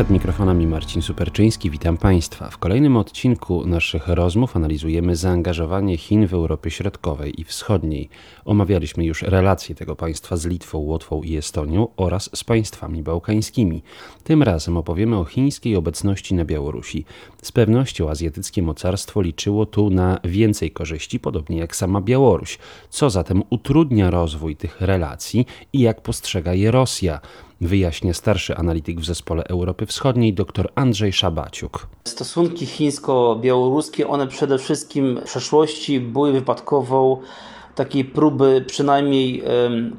Przed mikrofonami Marcin Superczyński, witam Państwa. W kolejnym odcinku naszych rozmów analizujemy zaangażowanie Chin w Europie Środkowej i Wschodniej. Omawialiśmy już relacje tego państwa z Litwą, Łotwą i Estonią oraz z państwami bałkańskimi. Tym razem opowiemy o chińskiej obecności na Białorusi. Z pewnością azjatyckie mocarstwo liczyło tu na więcej korzyści, podobnie jak sama Białoruś. Co zatem utrudnia rozwój tych relacji i jak postrzega je Rosja? Wyjaśnia starszy analityk w zespole Europy Wschodniej dr Andrzej Szabaciuk. Stosunki chińsko-białoruskie, one przede wszystkim w przeszłości były wypadkową takiej próby przynajmniej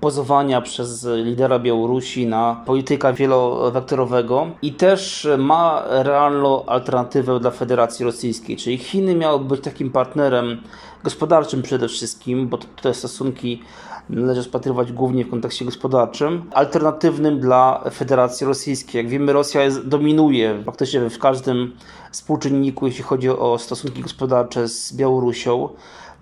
pozowania przez lidera Białorusi na polityka wielowektorowego i też ma realną alternatywę dla Federacji Rosyjskiej, czyli Chiny miały być takim partnerem gospodarczym przede wszystkim, bo te stosunki należy rozpatrywać głównie w kontekście gospodarczym, alternatywnym dla Federacji Rosyjskiej. Jak wiemy, Rosja jest, dominuje faktycznie w każdym współczynniku, jeśli chodzi o stosunki gospodarcze z Białorusią.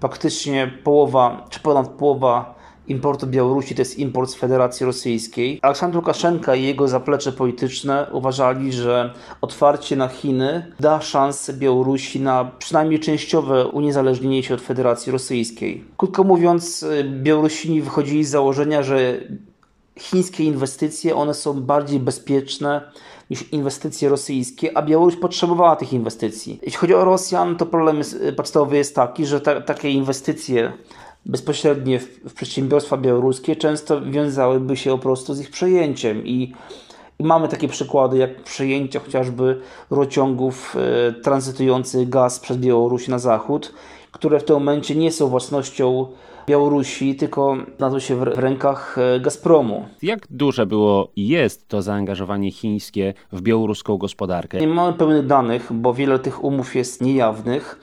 Faktycznie połowa, czy ponad połowa importu Białorusi to jest import z Federacji Rosyjskiej. Aleksandr Łukaszenka i jego zaplecze polityczne uważali, że otwarcie na Chiny da szansę Białorusi na przynajmniej częściowe uniezależnienie się od Federacji Rosyjskiej. Krótko mówiąc, Białorusini wychodzili z założenia, że chińskie inwestycje one są bardziej bezpieczne niż inwestycje rosyjskie, a Białoruś potrzebowała tych inwestycji. Jeśli chodzi o Rosjan, to problem jest, podstawowy jest taki, że ta, takie inwestycje bezpośrednie w, w przedsiębiorstwa białoruskie często wiązałyby się po prostu z ich przejęciem i i mamy takie przykłady, jak przejęcie chociażby rociągów e, tranzytujących gaz przez Białoruś na zachód, które w tym momencie nie są własnością Białorusi, tylko znajdują się w rękach e, Gazpromu. Jak duże było i jest to zaangażowanie chińskie w białoruską gospodarkę? Nie mamy pełnych danych, bo wiele tych umów jest niejawnych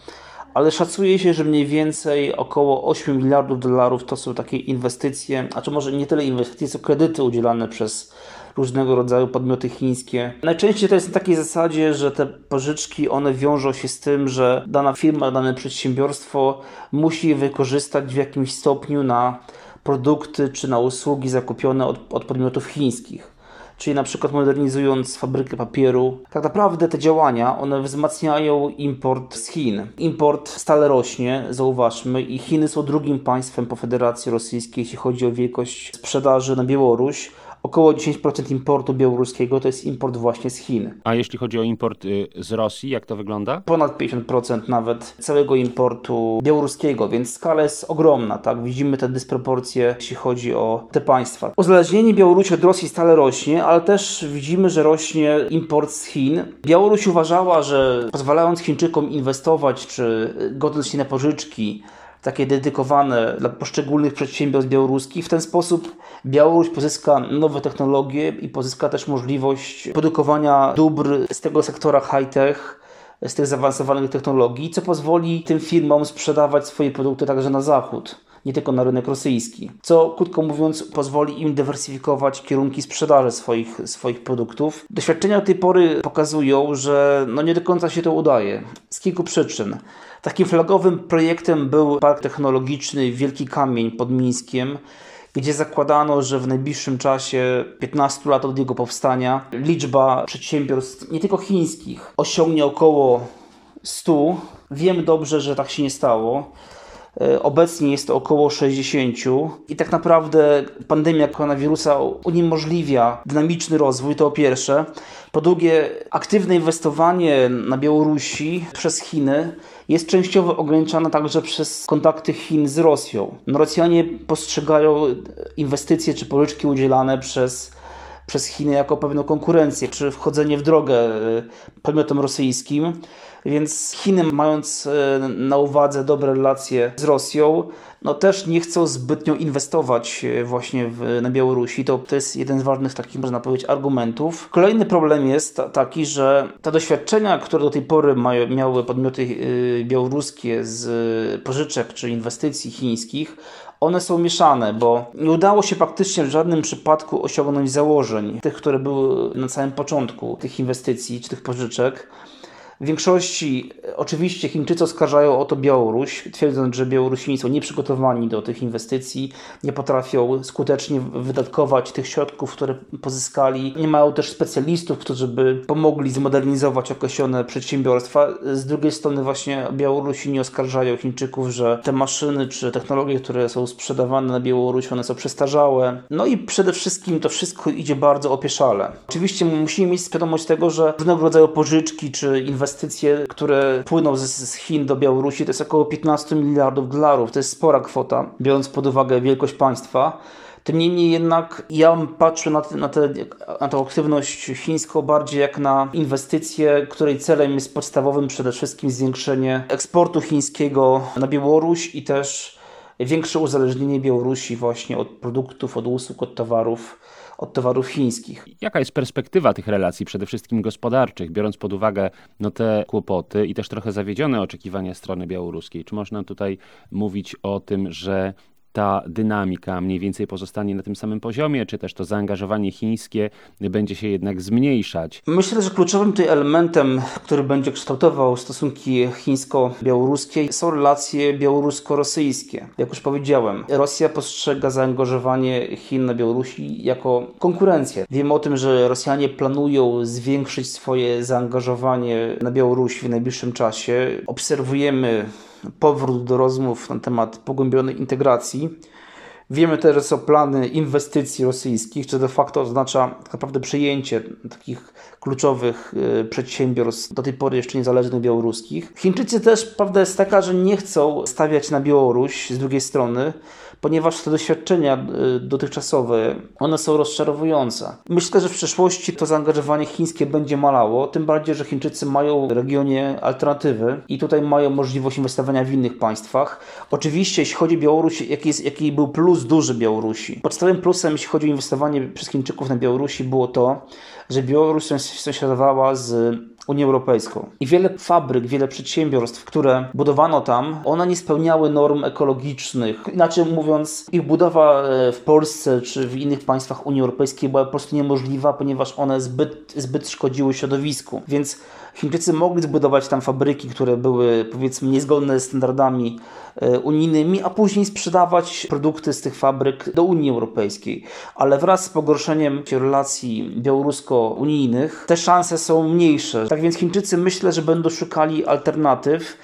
ale szacuje się, że mniej więcej około 8 miliardów dolarów to są takie inwestycje, a czy może nie tyle inwestycje, co kredyty udzielane przez różnego rodzaju podmioty chińskie. Najczęściej to jest na takiej zasadzie, że te pożyczki one wiążą się z tym, że dana firma, dane przedsiębiorstwo musi je wykorzystać w jakimś stopniu na produkty czy na usługi zakupione od, od podmiotów chińskich czyli na przykład modernizując fabrykę papieru. Tak naprawdę te działania, one wzmacniają import z Chin. Import stale rośnie, zauważmy, i Chiny są drugim państwem po Federacji Rosyjskiej, jeśli chodzi o wielkość sprzedaży na Białoruś około 10% importu białoruskiego to jest import właśnie z Chin. A jeśli chodzi o import y, z Rosji, jak to wygląda? Ponad 50% nawet całego importu białoruskiego, więc skala jest ogromna, tak? Widzimy te dysproporcje, jeśli chodzi o te państwa. Uzależnienie Białorusi od Rosji stale rośnie, ale też widzimy, że rośnie import z Chin. Białoruś uważała, że pozwalając Chińczykom inwestować czy godzić się na pożyczki, takie dedykowane dla poszczególnych przedsiębiorstw białoruskich. W ten sposób Białoruś pozyska nowe technologie i pozyska też możliwość produkowania dóbr z tego sektora high-tech z tych zaawansowanych technologii, co pozwoli tym firmom sprzedawać swoje produkty także na zachód, nie tylko na rynek rosyjski. Co, krótko mówiąc, pozwoli im dywersyfikować kierunki sprzedaży swoich, swoich produktów. Doświadczenia tej pory pokazują, że no nie do końca się to udaje z kilku przyczyn. Takim flagowym projektem był park technologiczny Wielki Kamień pod Mińskiem, gdzie zakładano, że w najbliższym czasie 15 lat od jego powstania liczba przedsiębiorstw, nie tylko chińskich, osiągnie około 100. Wiem dobrze, że tak się nie stało. E, obecnie jest to około 60 i tak naprawdę pandemia koronawirusa uniemożliwia dynamiczny rozwój, to po pierwsze. Po drugie, aktywne inwestowanie na Białorusi przez Chiny jest częściowo ograniczana także przez kontakty Chin z Rosją. No, Rosjanie postrzegają inwestycje czy pożyczki udzielane przez, przez Chiny jako pewną konkurencję, czy wchodzenie w drogę e, podmiotom rosyjskim. Więc Chiny, mając e, na uwadze dobre relacje z Rosją, no też nie chcą zbytnio inwestować e, właśnie w, na Białorusi. To, to jest jeden z ważnych takich, można powiedzieć, argumentów. Kolejny problem jest taki, że te doświadczenia, które do tej pory mają, miały podmioty białoruskie z pożyczek czy inwestycji chińskich, one są mieszane, bo nie udało się faktycznie w żadnym przypadku osiągnąć założeń, tych, które były na samym początku tych inwestycji czy tych pożyczek. W większości oczywiście Chińczycy oskarżają o to Białoruś, twierdząc, że Białorusini są nieprzygotowani do tych inwestycji, nie potrafią skutecznie wydatkować tych środków, które pozyskali. Nie mają też specjalistów, którzy by pomogli zmodernizować określone przedsiębiorstwa. Z drugiej strony właśnie Białorusini oskarżają Chińczyków, że te maszyny czy technologie, które są sprzedawane na Białorusi, one są przestarzałe. No i przede wszystkim to wszystko idzie bardzo opieszale. Oczywiście musimy mieć świadomość tego, że różnego rodzaju pożyczki czy inwestycje, które płyną z, z Chin do Białorusi, to jest około 15 miliardów dolarów. To jest spora kwota, biorąc pod uwagę wielkość państwa. Tym niemniej jednak ja patrzę na, te, na, te, na tę aktywność chińską bardziej jak na inwestycję, której celem jest podstawowym przede wszystkim zwiększenie eksportu chińskiego na Białoruś i też większe uzależnienie Białorusi właśnie od produktów, od usług, od towarów od towarów chińskich. Jaka jest perspektywa tych relacji, przede wszystkim gospodarczych, biorąc pod uwagę no, te kłopoty i też trochę zawiedzione oczekiwania strony białoruskiej? Czy można tutaj mówić o tym, że ta dynamika mniej więcej pozostanie na tym samym poziomie, czy też to zaangażowanie chińskie będzie się jednak zmniejszać? Myślę, że kluczowym tutaj elementem, który będzie kształtował stosunki chińsko-białoruskie są relacje białorusko-rosyjskie. Jak już powiedziałem, Rosja postrzega zaangażowanie Chin na Białorusi jako konkurencję. Wiemy o tym, że Rosjanie planują zwiększyć swoje zaangażowanie na Białorusi w najbliższym czasie. Obserwujemy powrót do rozmów na temat pogłębionej integracji. Wiemy też, że są plany inwestycji rosyjskich, co de facto oznacza tak naprawdę przejęcie takich kluczowych y, przedsiębiorstw, do tej pory jeszcze niezależnych białoruskich. Chińczycy też, prawda jest taka, że nie chcą stawiać na Białoruś z drugiej strony, ponieważ te doświadczenia y, dotychczasowe, one są rozczarowujące. Myślę, że w przyszłości to zaangażowanie chińskie będzie malało, tym bardziej, że Chińczycy mają w regionie alternatywy i tutaj mają możliwość inwestowania w innych państwach. Oczywiście, jeśli chodzi o Białoruś, jaki, jest, jaki był plus duży Białorusi? Podstawowym plusem, jeśli chodzi o inwestowanie przez Chińczyków na Białorusi, było to, że Białoruś sąsiadowała z Unią Europejską. I wiele fabryk, wiele przedsiębiorstw, które budowano tam, one nie spełniały norm ekologicznych. Inaczej mówiąc, ich budowa e, w Polsce czy w innych państwach Unii Europejskiej była po prostu niemożliwa, ponieważ one zbyt, zbyt szkodziły środowisku. Więc Chińczycy mogli zbudować tam fabryki, które były powiedzmy niezgodne z standardami e, unijnymi, a później sprzedawać produkty z tych fabryk do Unii Europejskiej. Ale wraz z pogorszeniem relacji białorusko-unijnych te szanse są mniejsze. Tak więc Chińczycy myślę, że będą szukali alternatyw,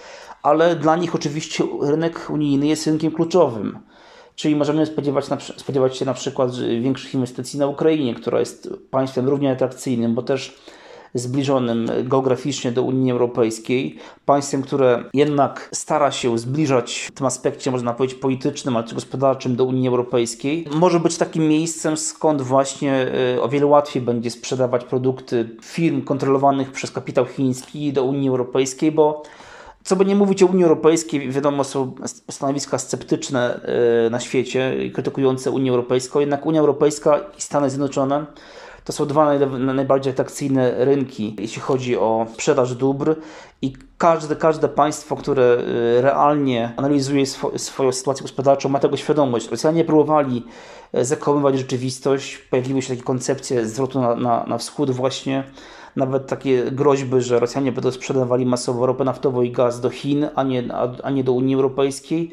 ale dla nich oczywiście rynek unijny jest rynkiem kluczowym. Czyli możemy spodziewać, na, spodziewać się na przykład większych inwestycji na Ukrainie, która jest państwem równie atrakcyjnym, bo też zbliżonym geograficznie do Unii Europejskiej, państwem, które jednak stara się zbliżać w tym aspekcie, można powiedzieć, politycznym, ale też gospodarczym do Unii Europejskiej, może być takim miejscem, skąd właśnie e, o wiele łatwiej będzie sprzedawać produkty firm kontrolowanych przez kapitał chiński do Unii Europejskiej, bo co by nie mówić o Unii Europejskiej, wiadomo, są stanowiska sceptyczne e, na świecie, krytykujące Unię Europejską, jednak Unia Europejska i Stany Zjednoczone to są dwa najbardziej atrakcyjne rynki, jeśli chodzi o sprzedaż dóbr i każde, każde państwo, które y, realnie analizuje swo, swoją sytuację gospodarczą, ma tego świadomość. Rosjanie próbowali y, zakłamywać rzeczywistość, pojawiły się takie koncepcje zwrotu na, na, na wschód właśnie, nawet takie groźby, że Rosjanie będą sprzedawali masowo ropę naftową i gaz do Chin, a nie, a, a nie do Unii Europejskiej.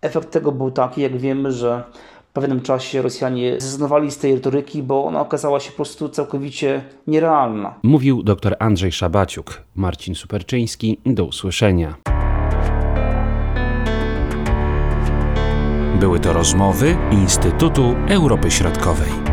Efekt tego był taki, jak wiemy, że pewnym czasie Rosjanie zrezygnowali z tej retoryki, bo ona okazała się po prostu całkowicie nierealna. Mówił dr Andrzej Szabaciuk. Marcin Superczyński. Do usłyszenia. Były to rozmowy Instytutu Europy Środkowej.